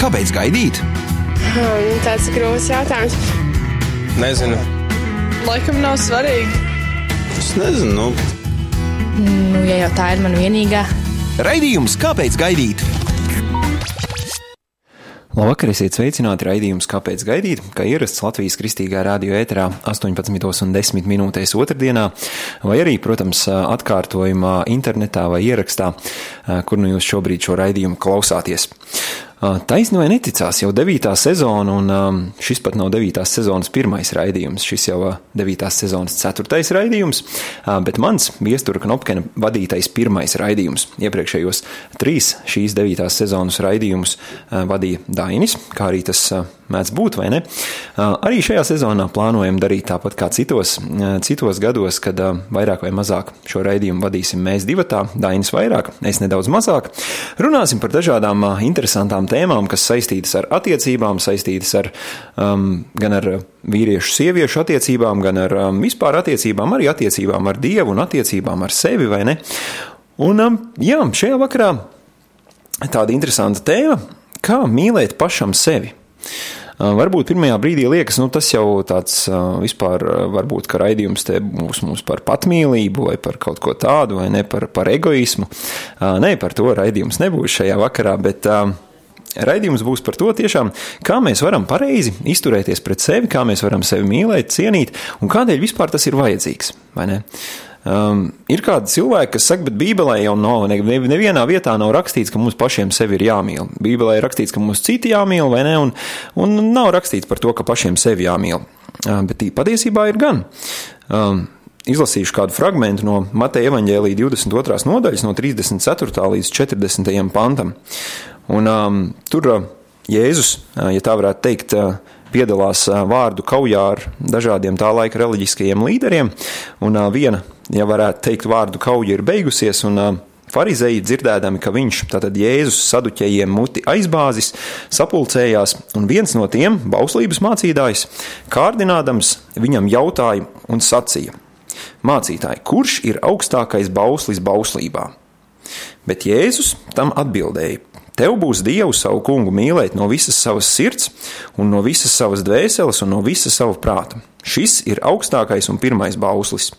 Kāpēc gaidīt? Hmm, tāds ir grūts jautājums. Nezinu. Laikam nav svarīgi. Es nezinu. Nu. Nu, ja jau tā ir mana vienīgā. Raidījums Kāpēc gaidīt? Labvakar, esiet sveicināti raidījums Kāpēc gaidīt? Kā ierasts Latvijas kristīgā radio ēterā 18,10 minūtēs otrdienā, vai arī, protams, atkārtojumā internetā vai ierakstā, kur nu jūs šobrīd šo raidījumu klausāties. Taisni vai neticās, jau devītā sezona, un šis pat nav devītās sezonas pirmais raidījums, šis jau devītās sezonas ceturtais raidījums, bet mans viestura Knopkena vadītais pirmais raidījums. Iepriekšējos trīs šīs devītās sezonas raidījumus vadīja Dainis, kā arī tas mēdz būt, vai ne? Arī šajā sezonā plānojam darīt tāpat kā citos, citos gados, kad vairāk vai mazāk šo raidījumu vadīsim mēs divatā, Dainis vairāk, es nedaudz mazāk. Runāsim par dažādām interesantām tēmām, kas saistītas ar attiecībām, saistītas ar um, gan ar vīriešu, sieviešu attiecībām, gan ar um, vispār attiecībām, arī attiecībām ar Dievu un attiecībām ar sevi, vai ne? Un, um, jā, šajā vakarā tāda interesanta tēma, kā mīlēt pašam sevi. Varbūt pirmajā brīdī liekas, nu, tas jau tāds vispār, varbūt, ka raidījums te būs mums par patmīlību vai par kaut ko tādu, vai ne par, par egoismu. Nē, par to raidījums nebūs šajā vakarā, bet Raidījums būs par to, tiešām, kā mēs varam pareizi izturēties pret sevi, kā mēs varam sevi mīlēt, cienīt un kādēļ vispār tas ir vajadzīgs. Um, ir kādi cilvēki, kas saka, bet Bībelē jau nav, ne, nevienā vietā nav rakstīts, ka mums pašiem sevi ir jāmīl. Bībelē ir rakstīts, ka mums citi jāmīl, vai ne? Un, un nav rakstīts par to, ka pašiem sevi jāmīl. Um, bet patiesībā ir gan. Um, Izlasīšu kādu fragment no Mateja evaņģēlīja 22. nodaļas, no 34. līdz 40. pantam. Un, um, tur uh, Jēzus, uh, ja tā varētu teikt, uh, piedalās vārdu kaujā ar dažādiem tā laika reliģiskajiem līderiem, un viena, ja varētu teikt, vārdu kauja ir beigusies, un Pharizēji dzirdēdami, ka viņš, tātad Jēzus, saduķējiem muti aizbāzis, sapulcējās, un viens no tiem, bauslības mācītājs, kārdinādams, viņam jautāja un sacīja: Mācītāji, kurš ir augstākais bauslis bauslībā? Bet Jēzus tam atbildēja: Tev būs Dievu savu kungu mīlēt no visas savas sirds, un no visas savas dvēseles un no visa sava prāta. Šis ir augstākais un pirmais bauslis.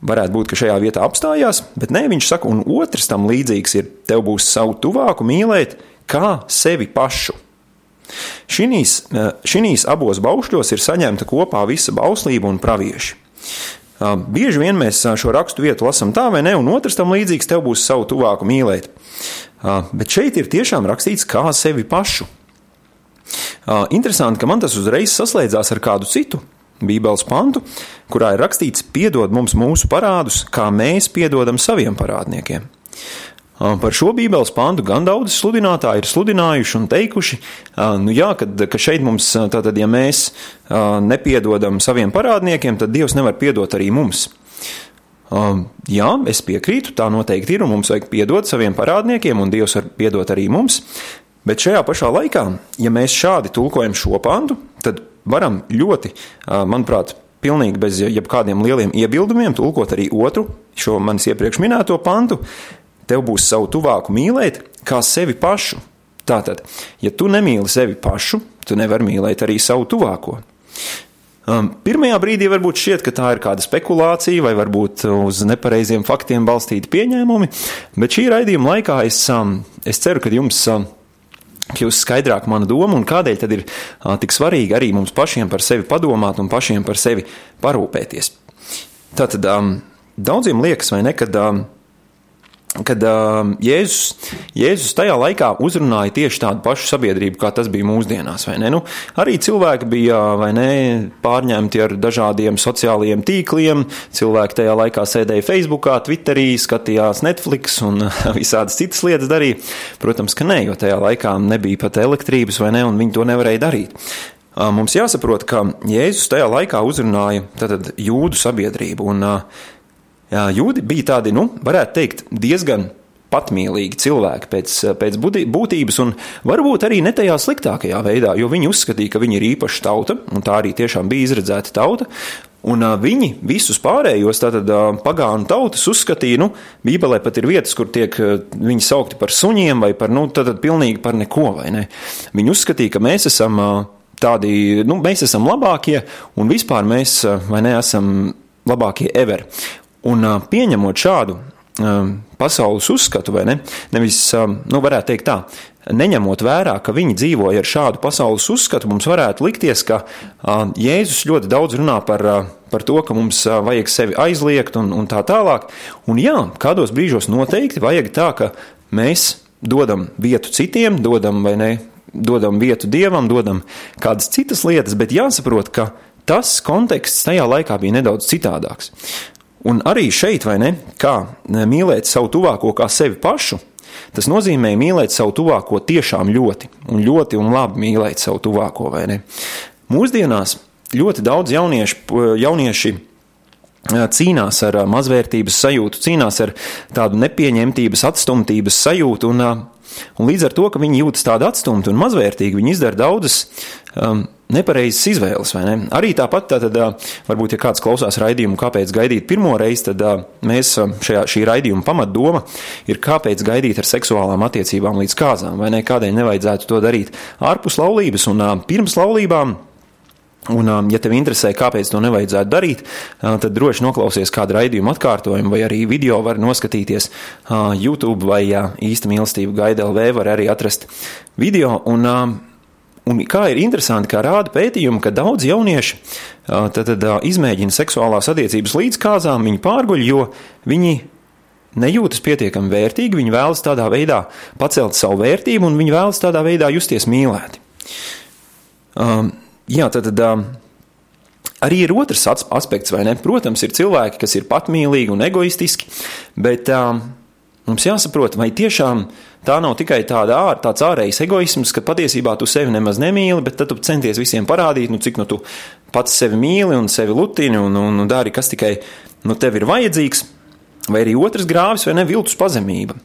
Varētu būt, ka šajā vietā apstājās, bet nē, viņš saka, un otrs tam līdzīgs ir: Tev būs savu tuvāku mīlēt kā sevi pašu. Šinīs, šinīs abos baušļos ir saņemta kopā visa bauslība un pravieši. Bieži vien mēs šo rakstu vietu lasām tā vai ne, un otrs tam līdzīgs: Tev būs savu tuvāku mīlēt. Bet šeit ir tiešām rakstīts kā sevi pašu. Interesanti, ka man tas uzreiz saslēdzās ar kādu citu Bībeles pantu, kurā ir rakstīts: Piedod mums mūsu parādus, kā mēs piedodam saviem parādniekiem. Par šo Bībeles pantu gan daudz sludinātāji ir sludinājuši un teikuši, nu jā, kad, ka šeit mums, tātad, ja mēs nepiedodam saviem parādniekiem, tad Dievs nevar piedot arī mums. Um, jā, es piekrītu, tā noteikti ir, un mums vajag piedot saviem parādniekiem, un Dievs var piedot arī mums. Bet šajā pašā laikā, ja mēs šādi tulkojam šo pantu, tad varam ļoti, manuprāt, pilnīgi bez jebkādiem lieliem iebildumiem tulkot arī otru, šo manis iepriekš minēto pantu. Tev būs savu tuvāku mīlēt, kā sevi pašu. Tātad, ja tu nemīli sevi pašu, tu nevari mīlēt arī savu tuvāko. Um, pirmajā brīdī varbūt šķiet, ka tā ir kāda spekulācija vai varbūt uz nepareiziem faktiem balstīti pieņēmumi, bet šī raidījuma laikā es, um, es ceru, ka jums um, kļūs skaidrāk mana doma un kādēļ tad ir uh, tik svarīgi arī mums pašiem par sevi padomāt un pašiem par sevi parūpēties. Tātad um, daudziem liekas, vai ne, kad um, kad uh, Jēzus, Jēzus tajā laikā uzrunāja tieši tādu pašu sabiedrību, kā tas bija mūsdienās. Nu, arī cilvēki bija ne, pārņemti ar dažādiem sociālajiem tīkliem. Cilvēki tajā laikā sēdēja Facebook, Twitterī, skatījās Netflix un visādas citas lietas darīja. Protams, ka nē, jo tajā laikā nebija pat elektrības, ne, un viņi to nevarēja darīt. Mums jāsaprot, ka Jēzus tajā laikā uzrunāja tātad, jūdu sabiedrību. Un, uh, jūdi bija tādi, nu, varētu teikt, diezgan patmīlīgi cilvēki pēc, pēc būtības, un varbūt arī ne tajā sliktākajā veidā, jo viņi uzskatīja, ka viņi ir īpaša tauta, un tā arī tiešām bija izredzēta tauta. Un viņi visus pārējos, tātad pagānu tautas, uzskatīja, nu, Bībelē pat ir vietas, kur tiek viņi saukti par suņiem vai par, nu, tātad pilnīgi par neko, vai ne? Viņi uzskatīja, ka mēs esam tādi, nu, mēs esam labākie un vispār mēs, vai ne, esam labākie ever. Un pieņemot šādu pasaules uzskatu, vai ne, nevis, nu, varētu teikt tā, neņemot vērā, ka viņi dzīvoja ar šādu pasaules uzskatu, mums varētu likties, ka Jēzus ļoti daudz runā par, par to, ka mums vajag sevi aizliegt un, un tā tālāk. Un jā, kādos brīžos noteikti vajag tā, ka mēs dodam vietu citiem, dodam vai ne, dodam vietu dievam, dodam kādas citas lietas, bet jāsaprot, ka tas konteksts tajā laikā bija nedaudz citādāks. Un arī šeit, vai ne, kā mīlēt savu tuvāko kā sevi pašu, Tas nozīmē mīlēt savu tuvāko tiešām ļoti, un ļoti un labi mīlēt savu tuvāko, vai ne? Mūsdienās ļoti daudz jaunieši, jaunieši cīnās ar mazvērtības sajūtu, cīnās ar tādu nepieņemtības, atstumtības sajūtu, un, un līdz ar to, ka viņi jūtas tādi atstumti un mazvērtīgi, viņi izdara daudzas um, nepareizas izvēles. Ne? Arī tāpat, tātad, varbūt, ja kāds klausās raidījumu, kāpēc gaidīt pirmo reizi, tad mēs šajā, šī raidījuma pamatdoma ir, kāpēc gaidīt ar seksuālām attiecībām līdz kāzām, vai ne? Kādēļ nevajadzētu to darīt ārpus laulības un pirms laulībām. Un, ja tev interesē, kāpēc to nevajadzētu darīt, tad droši noklausies kādu raidījumu atkārtojumu, vai arī video var noskatīties YouTube vai īsta mīlestība gaida LV, var arī atrast video. Un, Un kā ir interesanti, kā rāda pētījumi, ka daudz jaunieši tad, tad, izmēģina seksuālās attiecības līdz kāzām, viņi pārguļ, jo viņi nejūtas pietiekami vērtīgi, viņi vēlas tādā veidā pacelt savu vērtību un viņi vēlas tādā veidā justies mīlēti. Um, jā, tad, tad um, arī ir otrs aspekts, vai ne? Protams, ir cilvēki, kas ir patmīlīgi un egoistiski, bet um, mums jāsaprot, vai tiešām Tā nav tikai tāda ār, tāds ārējs egoisms, ka patiesībā tu sevi nemaz nemīli, bet tad tu centies visiem parādīt, nu, cik nu tu pats sevi mīli un sevi lutini un, un, un dari, kas tikai nu, tev ir vajadzīgs. Vai arī otrs grāvis, vai ne viltus pazemība.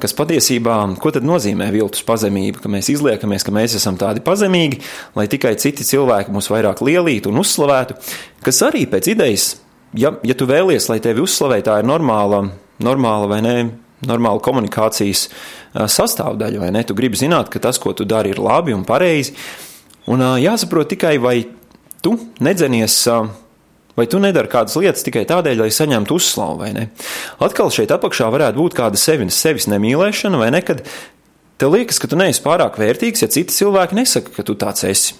Kas patiesībā, ko tad nozīmē viltus pazemība? Ka mēs izliekamies, ka mēs esam tādi pazemīgi, lai tikai citi cilvēki mūs vairāk lielītu un uzslavētu, kas arī pēc idejas, ja, ja tu vēlies, lai tevi uzslavē, tā ir normāla, normāla vai ne, normāla komunikācijas sastāvdaļa, vai ne? Tu gribi zināt, ka tas, ko tu dari, ir labi un pareizi. Un jāsaprot tikai, vai tu nedzenies, vai tu nedari kādas lietas tikai tādēļ, lai saņemtu uzslavu, vai ne? Atkal šeit apakšā varētu būt kāda sevis, sevis nemīlēšana, vai ne? Kad tev liekas, ka tu neesi pārāk vērtīgs, ja citi cilvēki nesaka, ka tu tāds esi.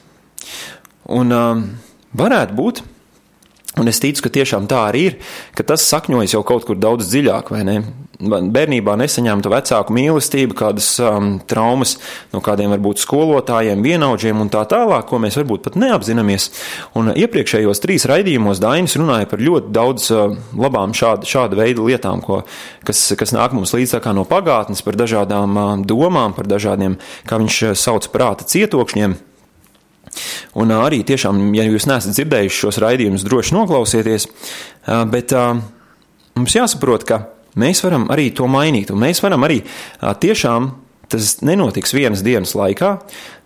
Un um, varētu būt, Un es ticu, ka tiešām tā arī ir, ka tas sakņojas jau kaut kur daudz dziļāk, vai ne? Bērnībā nesaņemta vecāku mīlestība, kādas um, traumas no kādiem varbūt skolotājiem, vienaudžiem un tā tālāk, ko mēs varbūt pat neapzināmies. Un iepriekšējos trīs raidījumos Dainis runāja par ļoti daudz uh, labām šāda, šāda veida lietām, ko, kas, kas nāk mums līdz no pagātnes, par dažādām uh, domām, par dažādiem, kā viņš uh, sauc, prāta cietokšņiem. Un arī tiešām, ja jūs neesat dzirdējuši šos raidījumus, droši noklausieties, bet mums jāsaprot, ka mēs varam arī to mainīt, un mēs varam arī tiešām, tas nenotiks vienas dienas laikā,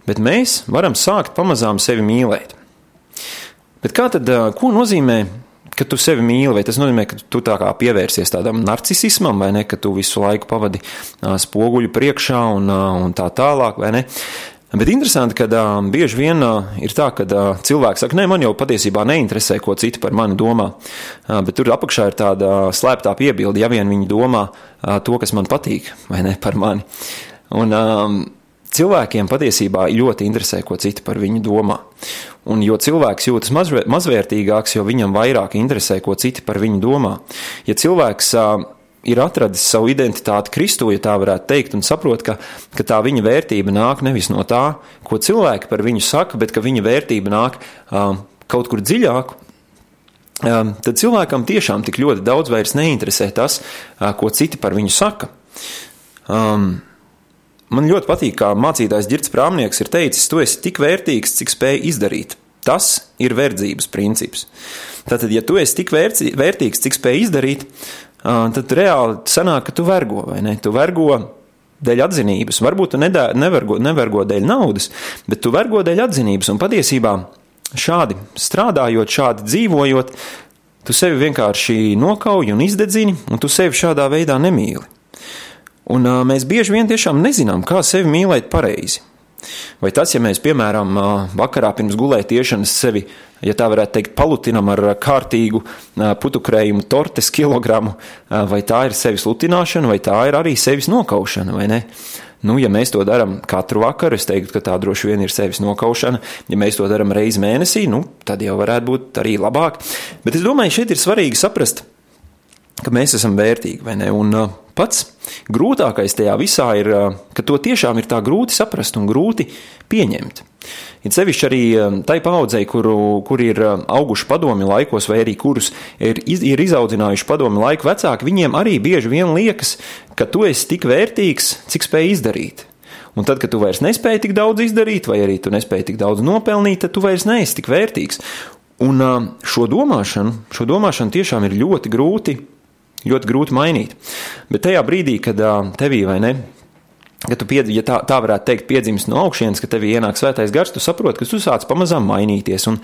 bet mēs varam sākt pamazām sevi mīlēt. Bet kā tad, ko nozīmē ka tu sevi mīli, vai tas nozīmē, ka tu tā kā pievērsies tādam narcisismam, vai ne, ka tu visu laiku pavadi spoguļu priekšā un, un tā tālāk, vai ne. Bet interesanti, ka uh, bieži vien uh, ir tā, ka uh, cilvēks saka, nē, man jau patiesībā neinteresē, ko citi par mani domā. Uh, bet tur apakšā ir tāda uh, slēptā piebilde, ja vien viņi domā uh, to, kas man patīk, vai ne par mani. Un, um, cilvēkiem patiesībā ļoti interesē, ko citi par viņu domā. Un jo cilvēks jūtas mazvērtīgāks, jo viņam vairāk interesē, ko citi par viņu domā. Ja cilvēks uh, ir atradis savu identitāti Kristu, ja tā varētu teikt, un saprot, ka, ka tā viņa vērtība nāk nevis no tā, ko cilvēki par viņu saka, bet ka viņa vērtība nāk um, kaut kur dziļāk. Um, tad cilvēkam tiešām tik ļoti daudz vairs neinteresē tas, uh, ko citi par viņu saka. Um, man ļoti patīk, kā mācītājs Girts Prāmnieks ir teicis, tu esi tik vērtīgs, cik spēj izdarīt. Tas ir verdzības princips. Tātad, ja tu esi tik vērtīgs, cik spēj izdarīt, tad reāli sanāk, ka tu vergo vai ne? Tu vergo dēļ atzinības. Varbūt tu nedā, nevergo, nevergo dēļ naudas, bet tu vergo dēļ atzinības. Un patiesībā šādi strādājot, šādi dzīvojot, tu sevi vienkārši nokauji un izdedzini, un tu sevi šādā veidā nemīli. Un uh, mēs bieži vien tiešām nezinām, kā sevi mīlēt pareizi. Vai tas, ja mēs, piemēram, vakarā pirms gulētiešanas sevi, ja tā varētu teikt, palutinam ar kārtīgu putukrējumu tortes kilogramu, vai tā ir sevis lutināšana, vai tā ir arī sevis nokaušana, vai ne? Nu, ja mēs to darām katru vakaru, es teiktu, ka tā droši vien ir sevis nokaušana. Ja mēs to darām reizi mēnesī, nu, tad jau varētu būt arī labāk. Bet es domāju, šeit ir svarīgi saprast, ka mēs esam vērtīgi, vai ne? Un uh, pats grūtākais tajā visā ir, uh, ka to tiešām ir tā grūti saprast un grūti pieņemt. Ir sevišķi arī um, tai paudzei, kuru, kur ir um, auguši padomi laikos, vai arī kurus ir, ir izaudzinājuši padomi laiku vecāki, viņiem arī bieži vien liekas, ka tu esi tik vērtīgs, cik spēj izdarīt. Un tad, kad tu vairs nespēji tik daudz izdarīt, vai arī tu nespēji tik daudz nopelnīt, tad tu vairs neesi tik vērtīgs. Un um, šo domāšanu, šo domāšanu tiešām ir ļoti grūti, ļoti grūti mainīt. Bet tajā brīdī, kad tevī vai ne, Kad tu, piedz, ja tā, tā varētu teikt, piedzimst no augšas, ka tev ienāk svētais gars, tu saproti, ka tu sāc pamazām mainīties. Un,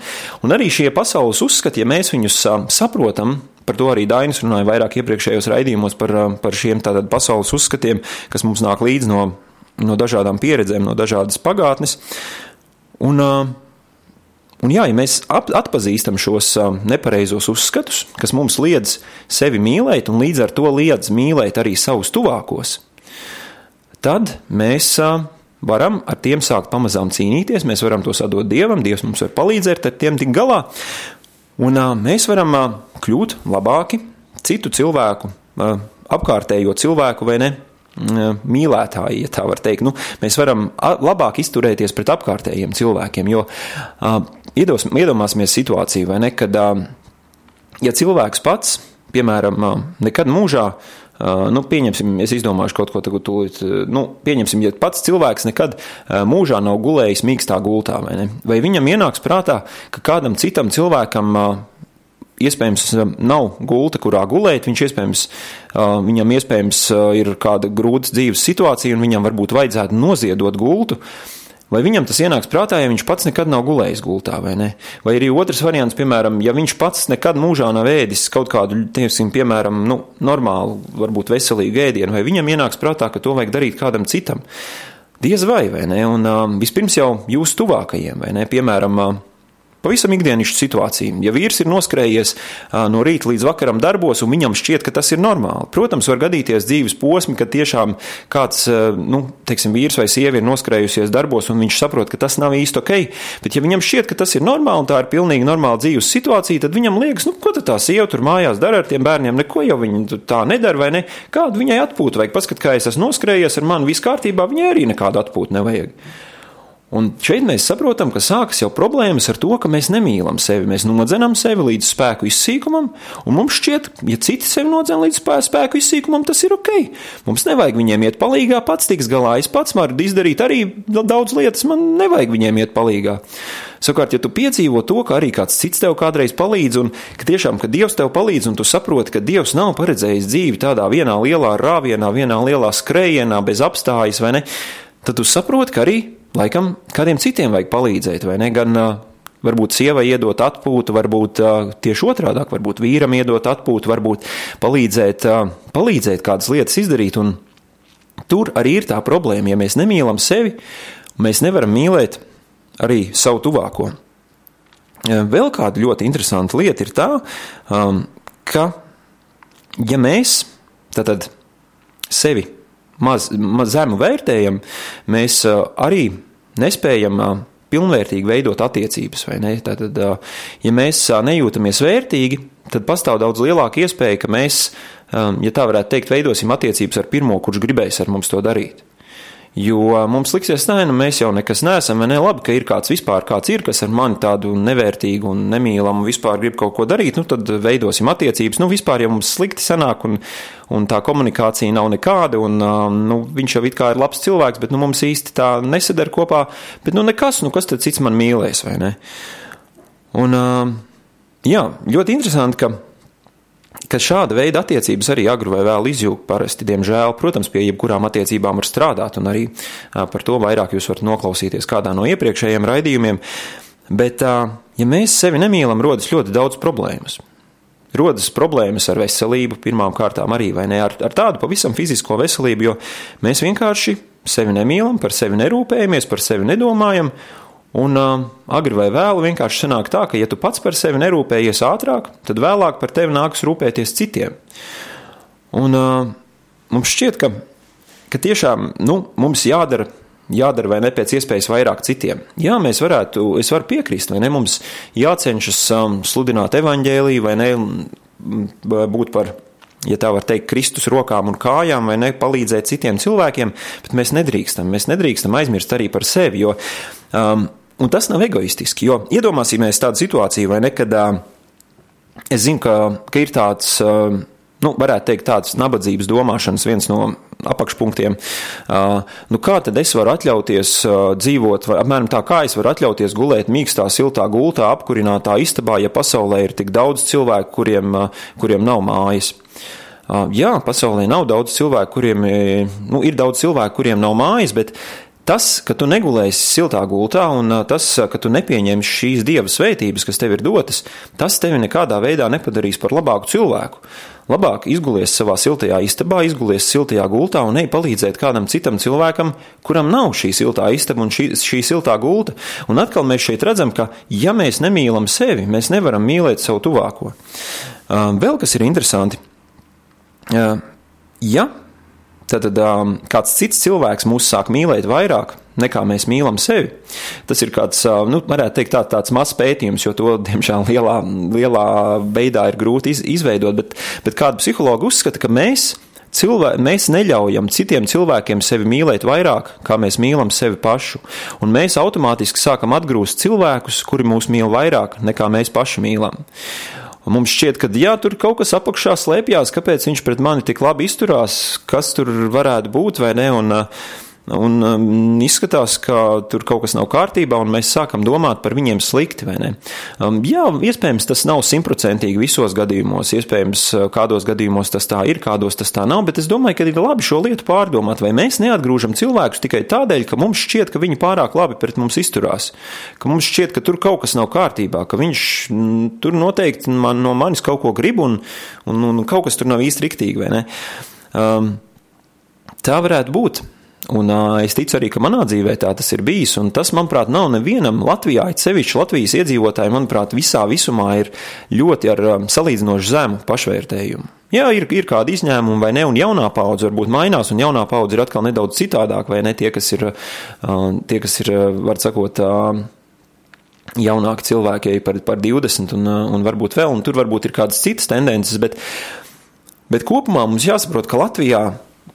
un arī šie pasaules uzskati, ja mēs viņus saprotam, par to arī Dainis runāja vairāk iepriekšējos raidījumos par, par šiem tātad pasaules uzskatiem, kas mums nāk līdzi no, no dažādām pieredzēm, no dažādas pagātnes. Un, uh, Un jā, ja mēs atpazīstam šos nepareizos uzskatus, kas mums liedz sevi mīlēt, un līdz ar to liedz mīlēt arī savus tuvākos, tad mēs varam ar tiem sākt pamazām cīnīties, mēs varam tos atdot Dievam, Dievs mums var palīdzēt ar tiem tik galā, un mēs varam kļūt labāki citu cilvēku, apkārtējo cilvēku vai ne, mīlētāji, ja tā var teikt. Nu, mēs varam labāk izturēties pret apkārtējiem cilvēkiem, jo iedos, iedomāsimies situāciju, vai ne, kad ja cilvēks pats, piemēram, nekad mūžā Uh, nu, pieņemsim, es izdomāšu kaut ko tādu tūlīt. Uh, nu, pieņemsim, ja pats cilvēks nekad uh, mūžā nav gulējis mīkstā gultā, vai, ne? vai viņam ienāks prātā, ka kādam citam cilvēkam iespējams nav gulta, kurā gulēt. Viņš iespējams, viņam iespējams ir kāda grūta dzīves situācija, un viņam varbūt vajadzētu noziedot gultu. Vai viņam tas ienāks prātā, ja viņš pats nekad nav gulējis gultā, vai ne? Vai arī otrs variants, piemēram, ja viņš pats nekad mūžā nav ēdis kaut kādu, teiksim, piemēram, nu, normālu, varbūt veselīgu ēdienu, vai viņam ienāks prātā, ka to vajag darīt kādam citam? Diez vai, vai ne? Un um, vispirms jau jūs tuvākajiem, vai ne? Piemēram, uh, Pavisam ikdienišķa situācija. Ja vīrs ir noskrējies no rīta līdz vakaram darbos, un viņam šķiet, ka tas ir normāli, protams, var gadīties dzīves posmi, kad tiešām kāds, nu, teiksim, vīrs vai sieva ir noskrējusies darbos, un viņš saprot, ka tas nav īsti ok. Bet, ja viņam šķiet, ka tas ir normāli un tā ir pilnīgi normāla dzīves situācija, tad viņam liekas, nu, ko tā sieva tur mājās dara ar tiem bērniem, neko jau viņa tā nedara, vai ne? Kādu viņai atpūtu vajag? Paskat, kā es esmu noskrējies ar mani, viss kārtībā, viņai arī nekādu atpūtu nevajag. Un šeit mēs saprotam, ka sākas jau problēmas ar to, ka mēs nemīlam sevi. Mēs nodzenam sevi līdz spēku izsīkumam, un mums šķiet, ja citi sevi nodzen līdz spēku izsīkumam, tas ir ok. Mums nevajag viņiem iet palīgā, pats tiks galā. Es pats varu izdarīt arī daudz lietas, man nevajag viņiem iet palīgā. Savukārt, ja tu piedzīvo to, ka arī kāds cits tev kādreiz palīdz, un ka tiešām, ka Dievs tev palīdz, un tu saproti, ka Dievs nav paredzējis dzīvi tādā vienā lielā rāvienā, vienā lielā skrējienā, bez apstājas, vai ne, tad tu saproti, ka arī laikam kādiem citiem vajag palīdzēt, vai ne? Gan varbūt sievai iedot atpūtu, varbūt tieši otrādi, varbūt vīram iedot atpūtu, varbūt palīdzēt, palīdzēt kādas lietas izdarīt. Un tur arī ir tā problēma, ja mēs nemīlam sevi, mēs nevaram mīlēt arī savu tuvāko. Vēl kāda ļoti interesanta lieta ir tā, ka ja mēs tad sevi maz, maz zemu vērtējam, mēs arī nespējam pilnvērtīgi veidot attiecības. Tātad, ja mēs nejūtamies vērtīgi, tad pastāv daudz lielāka iespēja, ka mēs, ja tā varētu teikt, veidosim attiecības ar pirmo, kurš gribēs ar mums to darīt. Jo mums liksies, nē, nu mēs jau nekas neesam, vai ne? Labi, ka ir kāds vispār, kāds ir, kas ar mani tādu nevērtīgu un nemīlamu vispār grib kaut ko darīt, nu tad veidosim attiecības. Nu, vispār, ja mums slikti sanāk un, un tā komunikācija nav nekāda, un um, nu, viņš jau it kā ir labs cilvēks, bet nu, mums īsti tā nesadara kopā, bet nu nekas, nu kas tad cits man mīlēs, vai ne? Un, um, jā, ļoti interesanti, ka ka šāda veida attiecības arī agru vai vēl izjūg parasti, diemžēl. Protams, pie jebkurām attiecībām var strādāt, un arī par to vairāk jūs varat noklausīties kādā no iepriekšējiem raidījumiem. Bet ja mēs sevi nemīlam, rodas ļoti daudz problēmas. Rodas problēmas ar veselību, pirmām kārtām arī, vai ne, ar, ar tādu pavisam fizisko veselību, jo mēs vienkārši sevi nemīlam, par sevi nerūpējamies, par sevi nedomājam, un uh, agri vai vēlu vienkārši sanāk tā, ka, ja tu pats par sevi nerūpējies ātrāk, tad vēlāk par tevi nāks rūpēties citiem. Un uh, mums šķiet, ka, ka tiešām nu, mums jādara jādara vai ne pēc iespējas vairāk citiem. Jā, mēs varētu, es varu piekrist, vai ne, mums jācenšas um, sludināt evaņģēliju, vai ne, būt par, ja tā var teikt, Kristus rokām un kājām, vai ne, palīdzēt citiem cilvēkiem, bet mēs nedrīkstam, mēs nedrīkstam aizmirst arī par sevi, jo, um, un tas nav egoistiski, jo iedomāsimies tādu situāciju, vai ne, kad es zinu, ka, ka ir tāds, nu, varētu teikt, tāds nabadzības domāšanas viens no apakšpunktiem. Nu, kā tad es varu atļauties dzīvot, vai apmēram tā, kā es varu atļauties gulēt mīkstā, siltā gultā, apkurinātā istabā, ja pasaulē ir tik daudz cilvēku, kuriem, kuriem nav mājas? Jā, pasaulē nav daudz cilvēku, kuriem nu, ir daudz cilvēku, kuriem nav mājas, bet Tas, ka tu negulēsi siltā gultā, un tas, ka tu nepieņemsi šīs dieva svētības, kas tev ir dotas, tas tevi nekādā veidā nepadarīs par labāku cilvēku. Labāk izgulies savā siltajā istabā, izgulies siltajā gultā un ej palīdzēt kādam citam cilvēkam, kuram nav šī siltā istaba un šī, šī siltā gulta. Un atkal mēs šeit redzam, ka ja mēs nemīlam sevi, mēs nevaram mīlēt savu tuvāko. Vēl kas ir interesanti. Ja tad um, kāds cits cilvēks mūs sāk mīlēt vairāk nekā mēs mīlam sevi. Tas ir kāds, uh, nu, varētu teikt, tā, tāds mazs pētījums, jo to, diemžēl, lielā, lielā veidā ir grūti iz, izveidot, bet, bet kāda psihologa uzskata, ka mēs. Cilvē, mēs neļaujam citiem cilvēkiem sevi mīlēt vairāk, kā mēs mīlam sevi pašu. Un mēs automātiski sākam atgrūst cilvēkus, kuri mūs mīl vairāk nekā mēs paši mīlam. Un mums šķiet, ka jā, tur kaut kas apakšā slēpjas, kāpēc viņš pret mani tik labi izturās, kas tur varētu būt vai ne. Un, Un um, izskatās, ka tur kaut kas nav kārtībā, un mēs sākam domāt par viņiem slikti? Um, jā, iespējams, tas nav simtprocentīgi visos gadījumos, iespējams, uh, kādos gadījumos tas tā ir, kādos tas tā nav, bet es domāju, ka ir labi šo lietu pārdomāt, vai mēs neatgrūžam cilvēkus tikai tādēļ, ka mums šķiet, ka viņi pārāk labi pret mums izturās, ka mums šķiet, ka tur kaut kas nav kārtībā, ka viņš m, mm, tur noteikti man, no manis kaut ko grib, un, un, un kaut kas tur nav īsti riktīgi? Um, tā varētu būt. Un uh, es ticu arī, ka manā dzīvē tā tas ir bijis. Un tas, manuprāt, nav nevienam Latvijā, it sevišķi Latvijas iedzīvotājiem, manuprāt, visā visumā ir ļoti ar um, salīdzinoši zemu pašvērtējumu. Jā, ir, ir kādi izņēmumi, vai ne, un jaunā paudze varbūt mainās, un jaunā paudze ir atkal nedaudz citādāk, vai ne, tie, kas ir, tie, kas ir var sakot, jaunāki cilvēki par, par 20 un, un varbūt vēl, un tur varbūt ir kādas citas tendences, bet, bet kopumā mums jāsaprot, ka Latvijā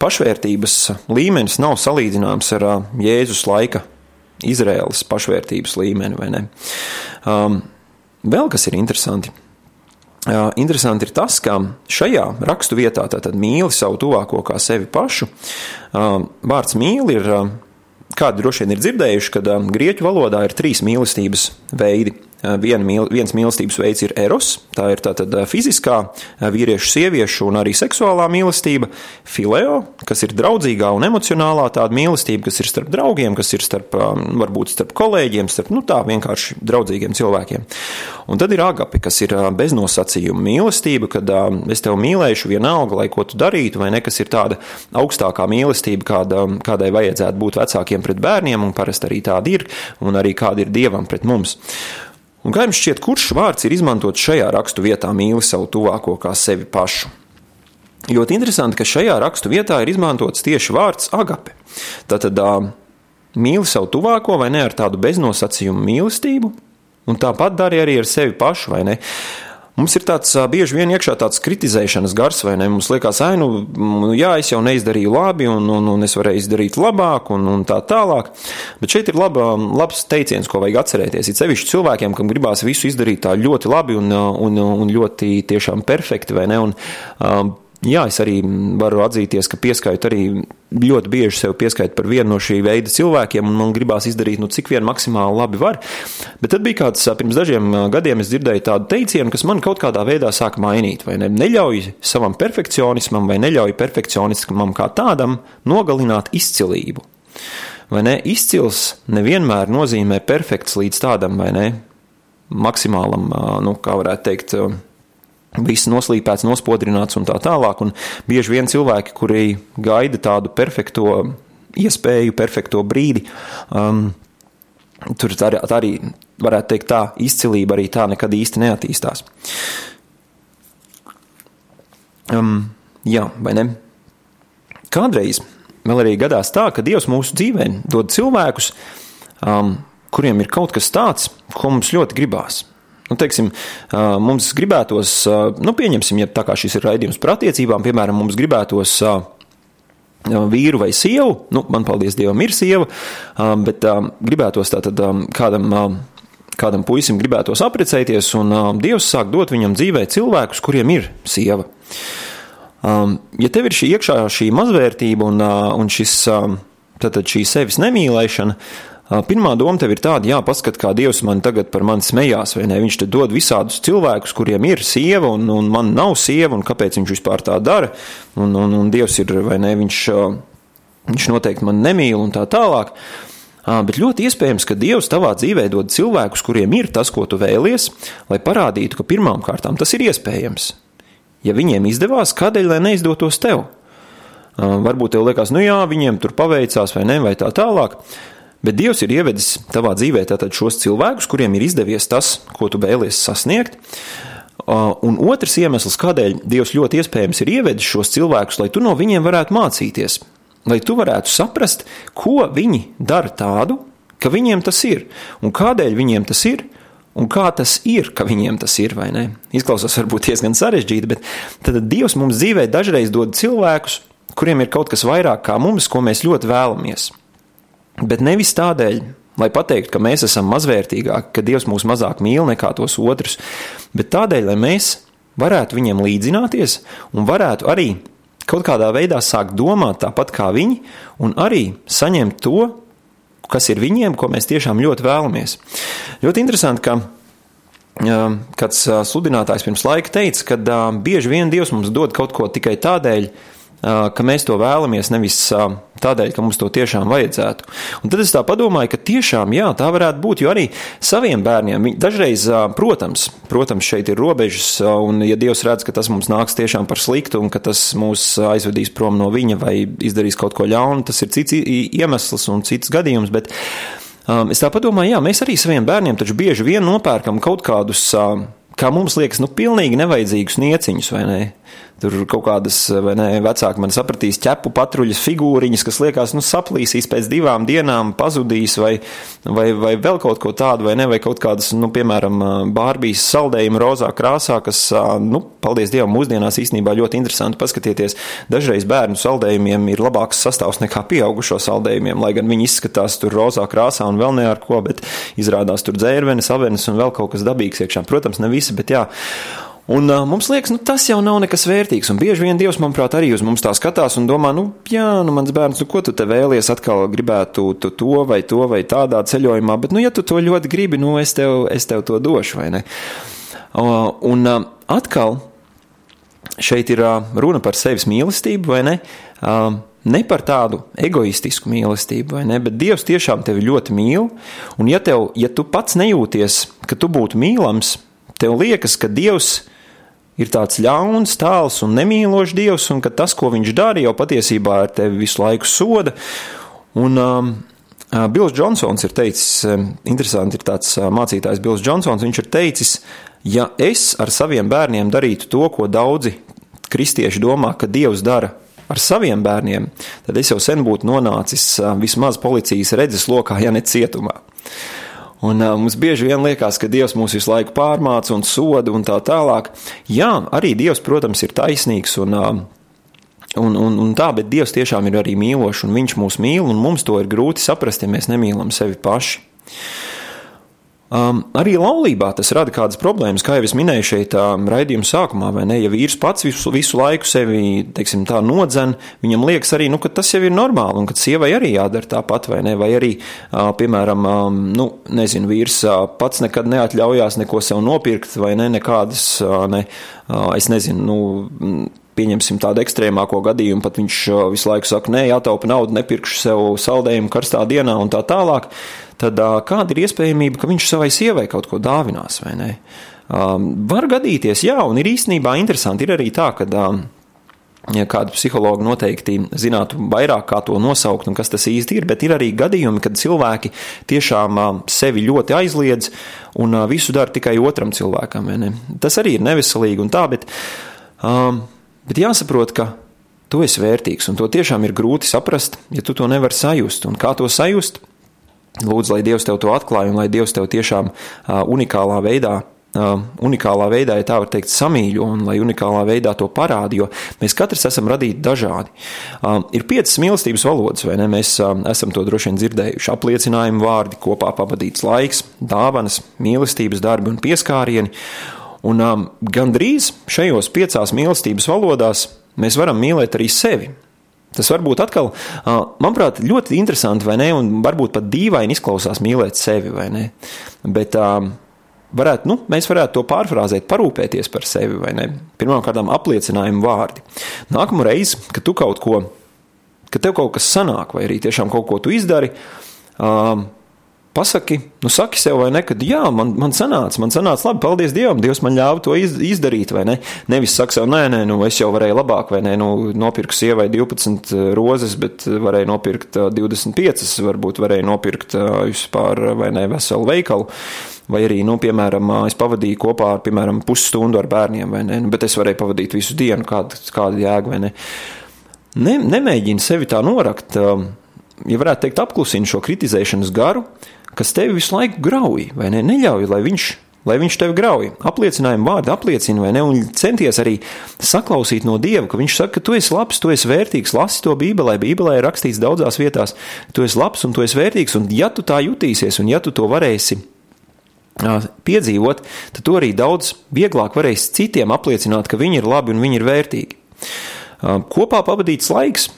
pašvērtības līmenis nav salīdzināms ar Jēzus laika Izraēlas pašvērtības līmeni, vai ne? Um, vēl kas ir interesanti. Uh, interesanti ir tas, ka šajā rakstu vietā, tātad mīli savu tuvāko kā sevi pašu, uh, vārds mīli ir, uh, kādi droši vien ir dzirdējuši, kad grieķu valodā ir trīs mīlestības veidi Viena, viens mīlestības veids ir eros, tā ir tātad fiziskā, vīriešu, sieviešu un arī seksuālā mīlestība, fileo, kas ir draudzīgā un emocionālā tāda mīlestība, kas ir starp draugiem, kas ir starp, varbūt starp kolēģiem, starp, nu tā, vienkārši draudzīgiem cilvēkiem. Un tad ir agapi, kas ir beznosacījuma mīlestība, kad es tevi mīlēšu vienalga, lai ko tu darītu, vai ne, kas ir tāda augstākā mīlestība, kāda, kādai vajadzētu būt vecākiem pret bērniem, un parasti arī tāda ir, un arī kāda ir dievam pret mums. Un kā jums šķiet, kurš vārds ir izmantots šajā rakstu vietā mīli savu tuvāko kā sevi pašu? Ļoti interesanti, ka šajā rakstu vietā ir izmantots tieši vārds agape. Tātad mīli savu tuvāko vai ne ar tādu beznosacījumu mīlestību, un tāpat dari arī ar sevi pašu, vai ne? Mums ir tāds bieži vien iekšā tāds kritizēšanas gars, vai ne? Mums liekas, ah, nu, jā, es jau neizdarīju labi, un, un, un es varēju izdarīt labāk, un, un tā tālāk. Bet šeit ir laba, labs teiciens, ko vajag atcerēties. Ir sevišķi cilvēkiem, kam gribās visu izdarīt tā ļoti labi un, un, un ļoti tiešām perfekti, vai ne? Un, um, Jā, es arī varu atzīties, ka pieskaitu arī ļoti bieži sev pieskaitu par vienu no šī veida cilvēkiem, un man gribās izdarīt, nu, cik vien maksimāli labi var. Bet tad bija kāds, pirms dažiem gadiem es dzirdēju tādu teicienu, kas man kaut kādā veidā sāka mainīt, vai ne? Neļauj savam perfekcionismam vai neļauj perfekcionismam kā tādam nogalināt izcilību. Vai ne? Izcils nevienmēr nozīmē perfekts līdz tādam, vai ne? maksimālam, nu, kā varētu teikt, viss noslīpēts, nospodrināts un tā tālāk. Un bieži vien cilvēki, kuri gaida tādu perfekto iespēju, perfekto brīdi, um, tur tā, tā arī varētu teikt, tā izcilība arī tā nekad īsti neattīstās. Um, jā, vai ne? Kādreiz vēl arī gadās tā, ka Dievs mūsu dzīvē dod cilvēkus, um, kuriem ir kaut kas tāds, ko mums ļoti gribās. Nu, teiksim, mums gribētos, nu, pieņemsim, ja tā kā šis ir raidījums par attiecībām, piemēram, mums gribētos vīru vai sievu, nu, man paldies Dievam ir sieva, bet gribētos tātad kādam kādam puisim gribētos apprecēties, un uh, Dievs sāk dot viņam dzīvē cilvēkus, kuriem ir sieva. Um, ja tev ir šī iekšā šī mazvērtība un, uh, un šis, um, šī sevis nemīlēšana, uh, pirmā doma tev ir tāda, jā, paskat, kā Dievs man tagad par mani smējās, vai ne? Viņš te dod visādus cilvēkus, kuriem ir sieva, un, un man nav sieva, un kāpēc viņš vispār tā dara, un, un, un Dievs ir, vai ne, viņš, viņš noteikti man nemīl un tā tālāk. Bet ļoti iespējams, ka Dievs tavā dzīvē dod cilvēkus, kuriem ir tas, ko tu vēlies, lai parādītu, ka pirmām kārtām tas ir iespējams. Ja viņiem izdevās, kādēļ lai neizdotos tev? Varbūt tev liekas, nu jā, viņiem tur paveicās vai ne, vai tā tālāk. Bet Dievs ir ievedis tavā dzīvē šos cilvēkus, kuriem ir izdevies tas, ko tu vēlies sasniegt. Un otrs iemesls, kādēļ Dievs ļoti iespējams ir ievedis šos cilvēkus, lai tu no viņiem varētu mācīties lai tu varētu saprast, ko viņi dara tādu, ka viņiem tas ir, un kādēļ viņiem tas ir, un kā tas ir, ka viņiem tas ir, vai ne? Izklausās varbūt diezgan sarežģīti, bet tad Dievs mums dzīvē dažreiz dod cilvēkus, kuriem ir kaut kas vairāk kā mums, ko mēs ļoti vēlamies. Bet nevis tādēļ, lai pateiktu, ka mēs esam mazvērtīgāki, ka Dievs mūs mazāk mīl nekā tos otrus, bet tādēļ, lai mēs varētu viņiem līdzināties un varētu arī kaut kādā veidā sākt domāt tāpat kā viņi, un arī saņemt to, kas ir viņiem, ko mēs tiešām ļoti vēlamies. Ļoti interesanti, ka kāds sludinātājs pirms laika teica, ka bieži vien Dievs mums dod kaut ko tikai tādēļ, ka mēs to vēlamies, nevis tādēļ, ka mums to tiešām vajadzētu. Un tad es tā domāju, ka tiešām jā, tā varētu būt, jo arī saviem bērniem, dažreiz, protams, protams, šeit ir robežas, un ja Dievs redz, ka tas mums nāks tiešām par sliktu, un ka tas mūs aizvedīs prom no viņa vai izdarīs kaut ko ļaunu, tas ir cits iemesls un cits gadījums, bet um, es tā domāju, jā, mēs arī saviem bērniem taču bieži vien nopērkam kaut kādus, kā mums liekas, nu, pilnīgi nevajadzīgus nieciņus, vai ne? Tur kaut kādas, vai ne, vecāki man sapratīs, ķepu patruļas figūriņas, kas liekas, nu, saplīsīs pēc divām dienām, pazudīs, vai, vai, vai vēl kaut ko tādu, vai ne, vai kaut kādas, nu, piemēram, bārbijas saldējuma rozā krāsā, kas, nu, paldies Dievam, mūsdienās īstenībā ļoti interesanti paskatieties. Dažreiz bērnu saldējumiem ir labāks sastāvs nekā pieaugušo saldējumiem, lai gan viņi izskatās tur rozā krāsā un vēl ne ar ko, bet izrādās tur dzērvenes, avenes un vēl kaut kas dabīgs iekšā. Protams, ne visi, bet jā. Un uh, mums liekas, nu, tas jau nav nekas vērtīgs. Un bieži vien Dievs, manuprāt, arī uz mums tā skatās un domā, nu, jā, nu, mans bērns, nu, ko tu te vēlies, atkal gribētu tu to vai to vai tādā ceļojumā, bet, nu, ja tu to ļoti gribi, nu, es tev, es tev to došu, vai ne? Uh, un uh, atkal šeit ir uh, runa par sevis mīlestību, vai ne? Uh, ne par tādu egoistisku mīlestību, vai ne? Bet Dievs tiešām tevi ļoti mīl, un ja, tev, ja tu pats nejūties, ka tu būtu mīlams, tev liekas, ka Dievs ir tāds ļauns, tāls un nemīlošs dievs, un ka tas, ko viņš dara, jau patiesībā ar tevi visu laiku soda. Un, um, uh, Bills Džonsons ir teicis, um, interesanti ir tāds uh, mācītājs Bills Džonsons, viņš ir teicis, ja es ar saviem bērniem darītu to, ko daudzi kristieši domā, ka Dievs dara ar saviem bērniem, tad es jau sen būtu nonācis uh, vismaz policijas redzes lokā, ja ne cietumā. Un uh, mums bieži vien liekas, ka Dievs mūs visu laiku pārmāca un soda un tā tālāk. Jā, arī Dievs, protams, ir taisnīgs un, uh, un, un, un tā, bet Dievs tiešām ir arī mīlošs un Viņš mūs mīl, un mums to ir grūti saprast, ja mēs nemīlam sevi paši. Um, arī laulībā tas rada kādas problēmas, kā jau es minēju šeit, um, raidījuma sākumā, vai ne? Ja vīrs pats visu, visu laiku sevi, teiksim, tā nodzen, viņam liekas arī, nu, ka tas jau ir normāli, un ka sievai arī jādara tāpat, vai ne? Vai arī, uh, piemēram, um, nu, nezinu, vīrs uh, pats nekad neatļaujās neko sev nopirkt, vai ne? Nekādas, uh, ne, uh, es nezinu, nu pieņemsim tādu ekstrēmāko gadījumu, pat viņš visu laiku saka, nē, jātaupa naudu, nepirkšu sev saldējumu karstā dienā un tā tālāk, tad kāda ir iespējamība, ka viņš savai sievai kaut ko dāvinās vai ne? Var gadīties, jā, un ir īstenībā interesanti, ir arī tā, ka ja kāda psihologa noteikti zinātu vairāk, kā to nosaukt un kas tas īsti ir, bet ir arī gadījumi, kad cilvēki tiešām sevi ļoti aizliedz un visu dara tikai otram cilvēkam. Tas arī ir neveselīgi un tā, bet, bet jāsaprot, ka tu esi vērtīgs un to tiešām ir grūti saprast, ja tu to nevari sajust. Un kā to sajust? Lūdzu, lai Dievs tev to atklāj un lai Dievs tev tiešām unikālā veidā Uh, unikālā veidā, ja tā var teikt, samīļo un lai unikālā veidā to parāda, jo mēs katrs esam radīti dažādi. Uh, ir piecas mīlestības valodas, vai ne? Mēs uh, esam to droši vien dzirdējuši. Apliecinājumu vārdi, kopā pavadīts laiks, dāvanas, mīlestības darbi un pieskārieni. Un um, gandrīz šajos piecās mīlestības valodās mēs varam mīlēt arī sevi. Tas varbūt atkal, manuprāt, ļoti interesanti, vai ne? Un varbūt pat dīvaini izklausās mīlēt sevi, vai ne? Bet um, varētu, nu, mēs varētu to pārfrāzēt, parūpēties par sevi, vai ne? Pirmkārt, apliecinājumu vārdi. Nākamā reize, kad tu kaut ko, kad tev kaut kas sanāk, vai arī tiešām kaut ko tu izdari, um, pasaki, nu, saki sev, vai ne, ka jā, man, man sanāca, man sanāca labi, paldies Dievam, Dievs man ļāva to iz, izdarīt, vai ne? Nevis saka sev, nē, nē, nu, es jau varēju labāk, vai ne, nu, nopirku sievai 12 rozes, bet varēju nopirkt 25, varbūt varēju nopirkt vispār, vai ne, veselu veikalu. Vai arī, nu, piemēram, es pavadīju kopā ar, piemēram, pusstundu ar bērniem, vai ne, nu, bet es varēju pavadīt visu dienu, kāda, kāda jēga, vai ne. ne nemēģini sevi tā norakt, ja varētu teikt, apklusina šo kritizēšanas garu, kas tevi visu laiku grauj, vai ne? Neļauj, lai viņš, lai viņš tevi grauj. Apliecinājumu vārdu apliecina, vai ne? Un centies arī saklausīt no Dieva, ka viņš saka, ka tu esi labs, tu esi vērtīgs, lasi to Bībelē. Bībelē ir rakstīts daudzās vietās, tu esi labs un tu esi vērtīgs, un ja tu tā jutīsies, un ja tu to varēsi piedzīvot, tad to arī daudz vieglāk varēs citiem apliecināt, ka viņi ir labi un viņi ir vērtīgi. Kopā pavadīts laiks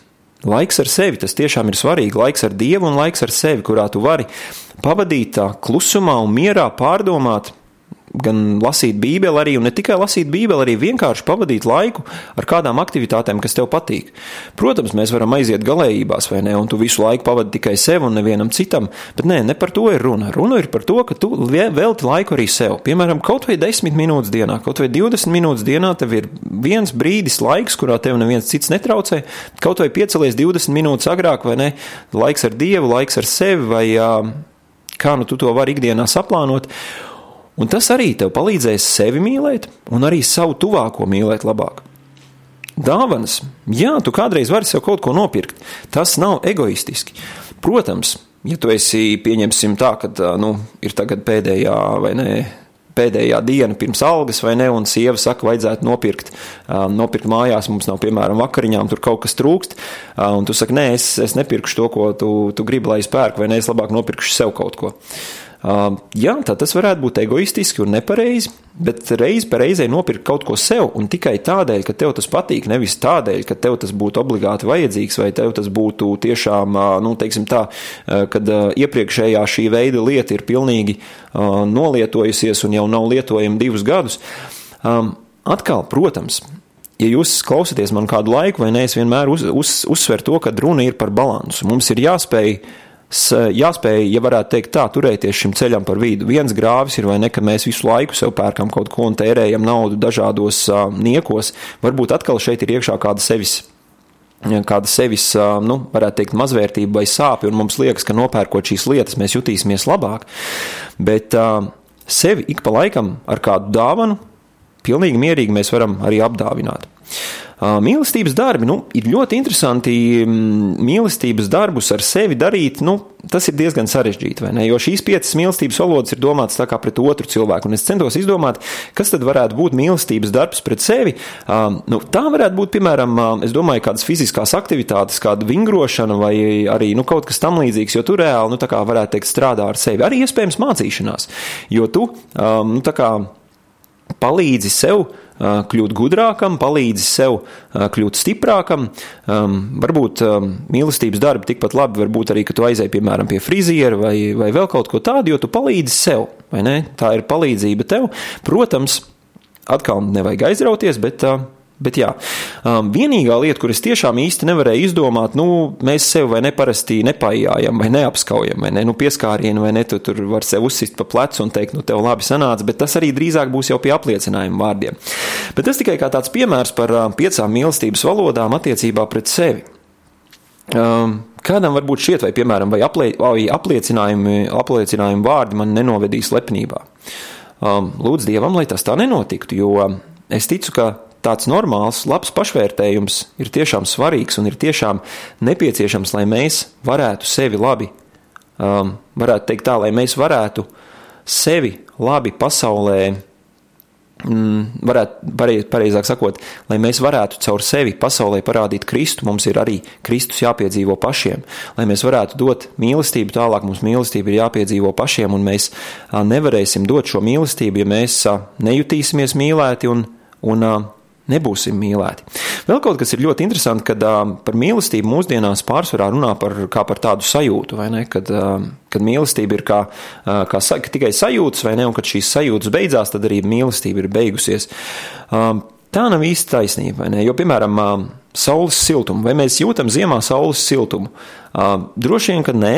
Laiks ar sevi, tas tiešām ir svarīgi. Laiks ar Dievu un laiks ar sevi, kurā tu vari pavadīt tā klusumā un mierā, pārdomāt, gan lasīt Bībeli, arī, un ne tikai lasīt Bībeli, arī vienkārši pavadīt laiku ar kādām aktivitātēm, kas tev patīk. Protams, mēs varam aiziet galējībās, vai ne, un tu visu laiku pavadi tikai sev un nevienam citam, bet nē, ne par to ir runa. Runa ir par to, ka tu velti laiku arī sev. Piemēram, kaut vai 10 minūtes dienā, kaut vai 20 minūtes dienā, tev ir viens brīdis laiks, kurā tev neviens cits netraucē, kaut vai piecelies 20 minūtes agrāk, vai ne, laiks ar Dievu, laiks ar sevi, vai kā nu tu to vari ikdienā saplānot. Un tas arī tev palīdzēs sevi mīlēt, un arī savu tuvāko mīlēt labāk. Dāvanas, jā, tu kādreiz vari sev kaut ko nopirkt. Tas nav egoistiski. Protams, ja tu esi pieņemsim tā, ka nu, ir tagad pēdējā vai ne. Pēdējā diena pirms algas, vai ne? Un sieva saka, vajadzētu nopirkt, nopirkt mājās. Mums nav, piemēram, vakariņām, tur kaut kas trūkst. Un tu saki, nē, es, es nepirkšu to, ko tu, tu gribi, lai es pērku, vai ne? Es labāk nopirkšu sev kaut ko. Uh, Jā, tā tas varētu būt egoistiski un nepareizi, bet reiz pa reizei nopirkt kaut ko sev un tikai tādēļ, ka tev tas patīk, nevis tādēļ, ka tev tas būtu obligāti vajadzīgs vai tev tas būtu tiešām, nu, teiksim tā, kad iepriekšējā šī veida lieta ir pilnīgi nolietojusies un jau nav lietojama divus gadus. Atkal, protams, ja jūs klausāties man kādu laiku, vai ne, es vienmēr uz, uz, uzsveru to, ka runa ir par balansu. Mums ir jāspēj jāspēj, ja varētu teikt tā, turēties šim ceļam par vidu. Viens grāvis ir vai ne, ka mēs visu laiku sev pērkam kaut ko un tērējam naudu dažādos uh, niekos. Varbūt atkal šeit ir iekšā kāda sevis. Kāda sevis, nu, varētu teikt, mazvērtība vai sāpju, un mums liekas, ka nopērkot šīs lietas, mēs jutīsimies labāk. Bet uh, sevi ik pa laikam ar kādu dāvanu, pilnīgi mierīgi mēs varam arī apdāvināt. Mīlestības darbi nu, ir ļoti interesanti. Mīlestības darbus ar sevi darīt, nu, tas ir diezgan sarežģīti. Jo šīs piecas mīlestības valodas ir domātas tā kā pret otru cilvēku. Un es centos izdomāt, kas tad varētu būt mīlestības darbs pret sevi. Nu, tā varētu būt, piemēram, domāju, kādas fiziskās aktivitātes, kāda vingrošana vai arī nu, kaut kas tam līdzīgs, jo tu reāli, nu, varētu teikt, strādā ar sevi. Arī iespējams mācīšanās, jo tu, nu, kā palīdzi sev kļūt gudrākam, palīdzi sev kļūt stiprākam. Varbūt mīlestības darbi tikpat labi var būt arī, ka tu aizēji, piemēram, pie friziera vai, vai vēl kaut ko tādu, jo tu palīdzi sev, vai ne? Tā ir palīdzība tev. Protams, atkal nevajag aizrauties, bet Bet jā, um, vienīgā lieta, kur es tiešām īsti nevarēju izdomāt, nu, mēs sevi vai neparasti nepaijājam, vai neapskaujam, vai ne, nu, pieskārienu, vai ne, tu tur var sev uzsist pa plecu un teikt, nu, tev labi sanāca, bet tas arī drīzāk būs jau pie apliecinājuma vārdiem. Bet tas tikai kā tāds piemērs par uh, piecām mīlestības valodām attiecībā pret sevi. Um, kādam varbūt šķiet, vai, piemēram, vai, aplie, vai apliecinājumi, apliecinājumi vārdi man nenovedīs lepnībā. Um, lūdzu Dievam, lai tas tā nenotiktu, jo es ticu, ka tāds normāls, labs pašvērtējums ir tiešām svarīgs un ir tiešām nepieciešams, lai mēs varētu sevi labi, um, varētu teikt tā, lai mēs varētu sevi labi pasaulē, mm, varētu, pareizāk sakot, lai mēs varētu caur sevi pasaulē parādīt Kristu, mums ir arī Kristus jāpiedzīvo pašiem. Lai mēs varētu dot mīlestību tālāk, mums mīlestība ir jāpiedzīvo pašiem, un mēs nevarēsim dot šo mīlestību, ja mēs nejutīsimies mīlēti un, un nebūsim mīlēti. Vēl kaut kas ir ļoti interesants, kad uh, par mīlestību mūsdienās pārsvarā runā par, par tādu sajūtu, ne? Kad, uh, kad mīlestība ir kā, uh, kā sa, tikai sajūtas, vai ne? Un kad šīs sajūtas beidzās, tad arī mīlestība ir beigusies. Uh, tā nav īsti taisnība, ne? Jo, piemēram, uh, saules siltumu, vai mēs jūtam ziemā saules siltumu? Uh, droši vien, ka nē,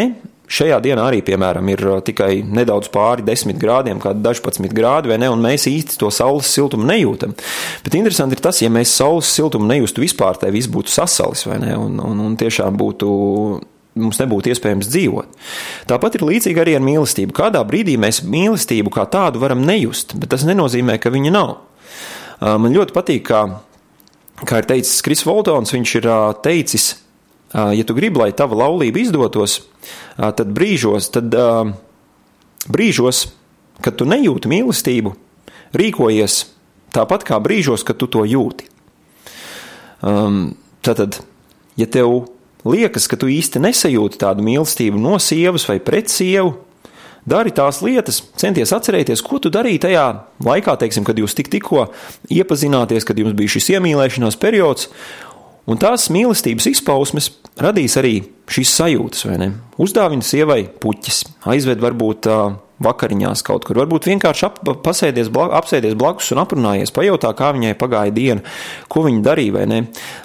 Šajā dienā arī, piemēram, ir uh, tikai nedaudz pāri 10 grādiem, kādi 18 grādi, vai ne, un mēs īsti to saules siltumu nejūtam. Bet interesanti ir tas, ja mēs saules siltumu nejustu vispār, tai viss būtu sasalis, vai ne, un, un, un tiešām būtu mums nebūtu iespējams dzīvot. Tāpat ir līdzīgi arī ar mīlestību. Kādā brīdī mēs mīlestību kā tādu varam nejust, bet tas nenozīmē, ka viņa nav. Uh, man ļoti patīk, kā, kā ir teicis Kris Voltons, viņš ir uh, teicis, ja tu gribi, lai tava laulība izdotos, tad brīžos, tad brīžos, kad tu nejūti mīlestību, rīkojies tāpat kā brīžos, kad tu to jūti. Um, tad, ja tev liekas, ka tu īsti nesajūti tādu mīlestību no sievas vai pret sievu, dari tās lietas, centies atcerēties, ko tu darīji tajā laikā, teiksim, kad jūs tik, tikko iepazināties, kad jums bija šis iemīlēšanās periods, Un tās mīlestības izpausmes radīs arī šīs sajūtas, vai ne? Uzdāvina sievai puķis, aizved varbūt uh, vakariņās kaut kur, varbūt vienkārši ap, pasēdies, bla, apsēdies blakus un aprunājies, pajautā, kā viņai pagāja diena, ko viņa darīja, vai ne?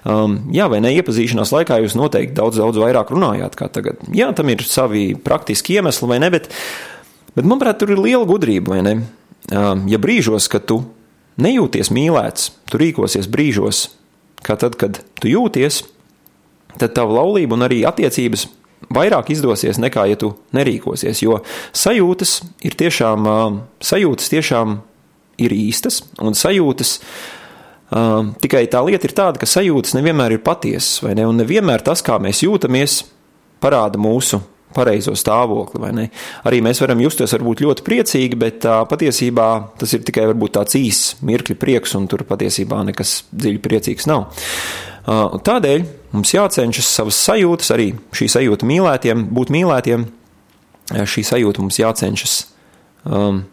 Um, jā, vai ne, iepazīšanās laikā jūs noteikti daudz, daudz vairāk runājāt kā tagad. Jā, tam ir savi praktiski iemesli, vai ne, bet, bet manuprāt, tur ir liela gudrība, vai ne? Um, ja brīžos, kad tu nejūties mīlēts, tu rīkosies brīžos, ka tad, kad tu jūties, tad tava laulība un arī attiecības vairāk izdosies nekā, ja tu nerīkosies. Jo sajūtas ir tiešām, sajūtas tiešām ir īstas, un sajūtas tikai tā lieta ir tāda, ka sajūtas nevienmēr ir patiesas, vai ne? Un nevienmēr tas, kā mēs jūtamies, parāda mūsu pareizo stāvokli. Arī mēs varam justies varbūt ļoti priecīgi, bet tā, patiesībā tas ir tikai tāds īss mirkļa prieks, un tur patiesībā nekas dziļi priecīgs nav. Tādēļ mums jācenšas savas sajūtas, arī šī sajūta mīlētiem, būt mīlētiem, šī sajūta mums jācenšas um,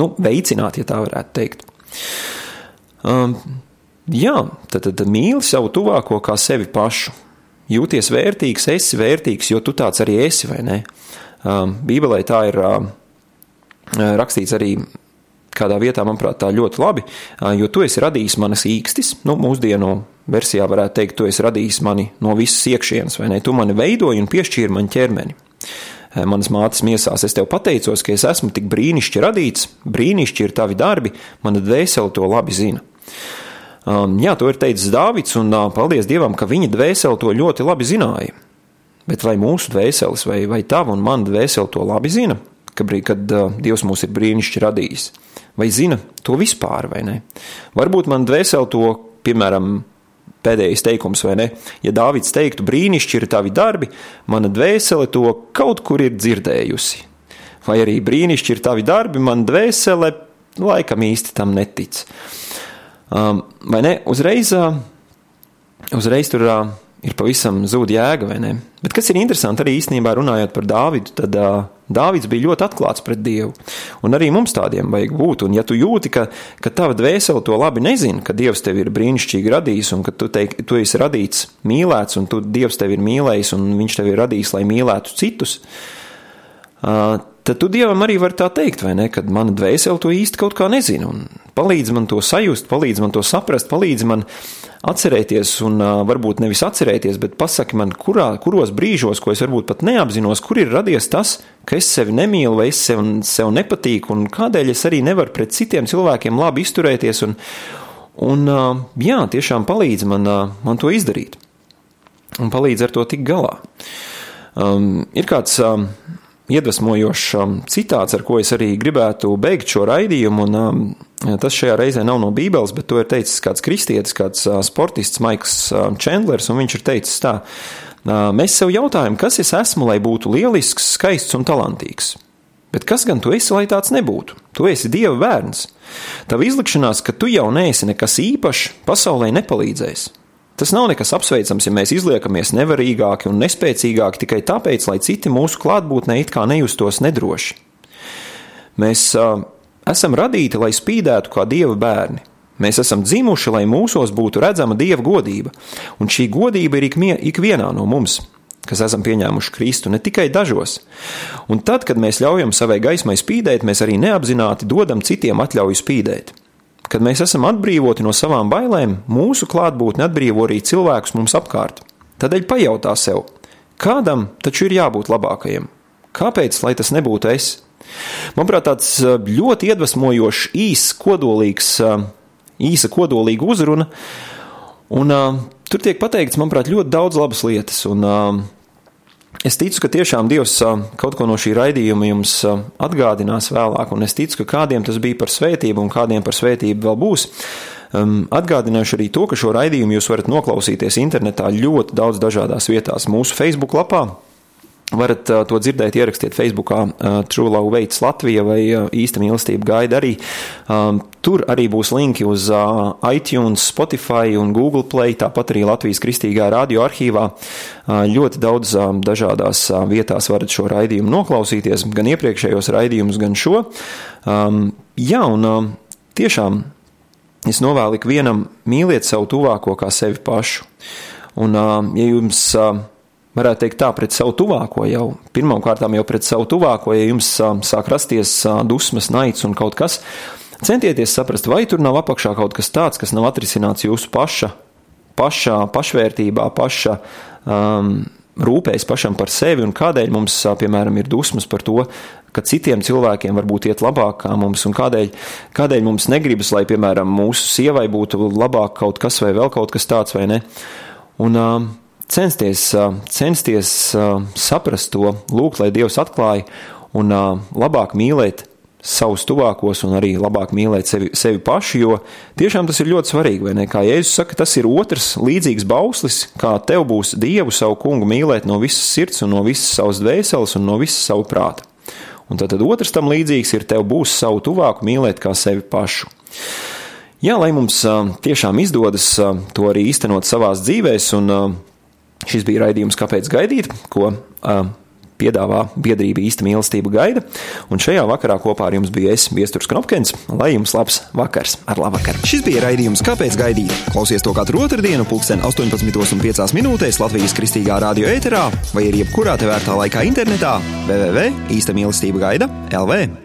nu, veicināt, ja tā varētu teikt. Um, jā, tad, tad mīli savu tuvāko kā sevi pašu jūties vērtīgs, esi vērtīgs, jo tu tāds arī esi, vai ne? Um, Bībelē tā ir um, rakstīts arī kādā vietā, manuprāt, tā ļoti labi, uh, jo tu esi radījis manas īkstis, nu, mūsdienu versijā varētu teikt, tu esi radījis mani no visas iekšienes, vai ne? Tu mani veidoji un piešķīri man ķermeni. Uh, manas mātes miesās es tev pateicos, ka es esmu tik brīnišķīgi radīts, brīnišķīgi ir tavi darbi, mana dvēsele to labi zina. Jā, to ir teicis Dāvids, un paldies Dievam, ka viņa dvēsele to ļoti labi zināja. Bet vai mūsu dvēseles, vai, vai tava un mana dvēsele to labi zina, ka, kad uh, Dievs mūs ir brīnišķīgi radījis? Vai zina to vispār, vai ne? Varbūt man dvēsele to, piemēram, pēdējais teikums, vai ne? Ja Dāvids teiktu, brīnišķīgi ir tavi darbi, mana dvēsele to kaut kur ir dzirdējusi. Vai arī brīnišķīgi ir tavi darbi, man dvēsele laikam īsti tam netic. Um, vai ne? Uzreiz, uh, uzreiz tur uh, ir pavisam zūd jēga, vai ne? Bet kas ir interesanti arī īstenībā runājot par Dāvidu, tad uh, Dāvids bija ļoti atklāts pret Dievu. Un arī mums tādiem vajag būt. Un ja tu jūti, ka, ka tava dvēsele to labi nezina, ka Dievs tevi ir brīnišķīgi radījis un ka tu, teik, tu esi radīts mīlēts un tu, Dievs tevi ir mīlējis un viņš tevi ir radījis, lai mīlētu citus, uh, tad tu dievam arī vari tā teikt, vai ne, kad mana dvēsele to īsti kaut kā nezina, palīdz man to sajust, palīdz man to saprast, palīdz man atcerēties, un uh, varbūt nevis atcerēties, bet pasaki man, kurā, kuros brīžos, ko es varbūt pat neapzinos, kur ir radies tas, ka es sevi nemīlu, vai es sev, sev nepatīku, un kādēļ es arī nevaru pret citiem cilvēkiem labi izturēties, un, un uh, jā, tiešām palīdz man, uh, man to izdarīt, un palīdz ar to tik galā. Um, ir kāds um, iedvesmojošs um, citāts, ar ko es arī gribētu beigt šo raidījumu. Un, um, tas šajā reizē nav no Bībeles, bet to ir teicis kāds kristietis, kāds uh, sportists Maiks uh, Chandlers, un viņš ir teicis tā. Uh, mēs sev jautājam, kas es esmu, lai būtu lielisks, skaists un talantīgs. Bet kas gan tu esi, lai tāds nebūtu? Tu esi Dieva bērns. Tava izlikšanās, ka tu jau neesi nekas īpašs, pasaulē nepalīdzēs. Tas nav nekas apsveicams, ja mēs izliekamies nevarīgāki un nespēcīgāki tikai tāpēc, lai citi mūsu klātbūtnē it kā nejustos nedroši. Mēs uh, esam radīti, lai spīdētu kā dieva bērni. Mēs esam dzimuši, lai mūsos būtu redzama dieva godība, un šī godība ir ikvienā no mums, kas esam pieņēmuši Kristu, ne tikai dažos. Un tad, kad mēs ļaujam savai gaismai spīdēt, mēs arī neapzināti dodam citiem atļauju spīdēt. Kad mēs esam atbrīvoti no savām bailēm, mūsu klātbūtne atbrīvo arī cilvēkus mums apkārt. Tādēļ pajautā sev, kādam taču ir jābūt labākajam? Kāpēc, lai tas nebūtu es? Manuprāt, tāds ļoti iedvesmojošs, īss, kodolīgs, īsa kodolīga uzruna, un uh, tur tiek pateikts, manuprāt, ļoti daudz labas lietas, un uh, Es ticu, ka tiešām Dievs kaut ko no šī raidījuma jums atgādinās vēlāk, un es ticu, ka kādiem tas bija par svētību, un kādiem par svētību vēl būs. Um, atgādināšu arī to, ka šo raidījumu jūs varat noklausīties internetā ļoti daudz dažādās vietās. Mūsu Facebook lapā Varat uh, to dzirdēt, ierakstiet Facebookā uh, True Love Veids Latvija vai uh, īsta mīlestība gaida arī. Um, tur arī būs linki uz uh, iTunes, Spotify un Google Play, tāpat arī Latvijas Kristīgā radio arhīvā. Uh, ļoti daudz uh, dažādās uh, vietās varat šo raidījumu noklausīties, gan iepriekšējos raidījumus, gan šo. Um, jā, un uh, tiešām es novēlu ikvienam mīliet savu tuvāko kā sevi pašu. Un, uh, ja jums uh, varētu teikt tā, pret savu tuvāko jau. Pirmkārt, jau pret savu tuvāko, ja jums sāk rasties dusmas, naids un kaut kas, centieties saprast, vai tur nav apakšā kaut kas tāds, kas nav atrisināts jūsu paša, pašā pašvērtībā, paša um, rūpējas pašam par sevi un kādēļ mums, piemēram, ir dusmas par to, ka citiem cilvēkiem varbūt iet labāk kā mums, un kādēļ, kādēļ mums negribas, lai, piemēram, mūsu sievai būtu labāk kaut kas vai vēl kaut kas tāds vai ne. Un, uh, censties, censties saprast to, lūgt, lai Dievs atklāja un labāk mīlēt savus tuvākos un arī labāk mīlēt sevi, sevi pašu, jo tiešām tas ir ļoti svarīgi, vai ne? Kā Jēzus saka, tas ir otrs līdzīgs bauslis, kā tev būs Dievu savu kungu mīlēt no visas sirds un no visas savas dvēseles un no visas savu prāta. Un tad, tad otrs tam līdzīgs ir tev būs savu tuvāku mīlēt kā sevi pašu. Jā, lai mums tiešām izdodas to arī īstenot savās dzīvēs un Šis bija raidījums, kāpēc gaidīt, ko uh, piedāvā biedrība īsta mīlestība gaida. Un šajā vakarā kopā ar jums bija es, Viesturs Knopkins. Lai jums labs vakars ar labvakar. Šis bija raidījums, kāpēc gaidīt. Klausies to katru otrdienu, pulksten 18,5 minūtēs Latvijas kristīgā radio ēterā vai arī jebkurā tevērtā laikā internetā www. īsta mīlestība gaida LV.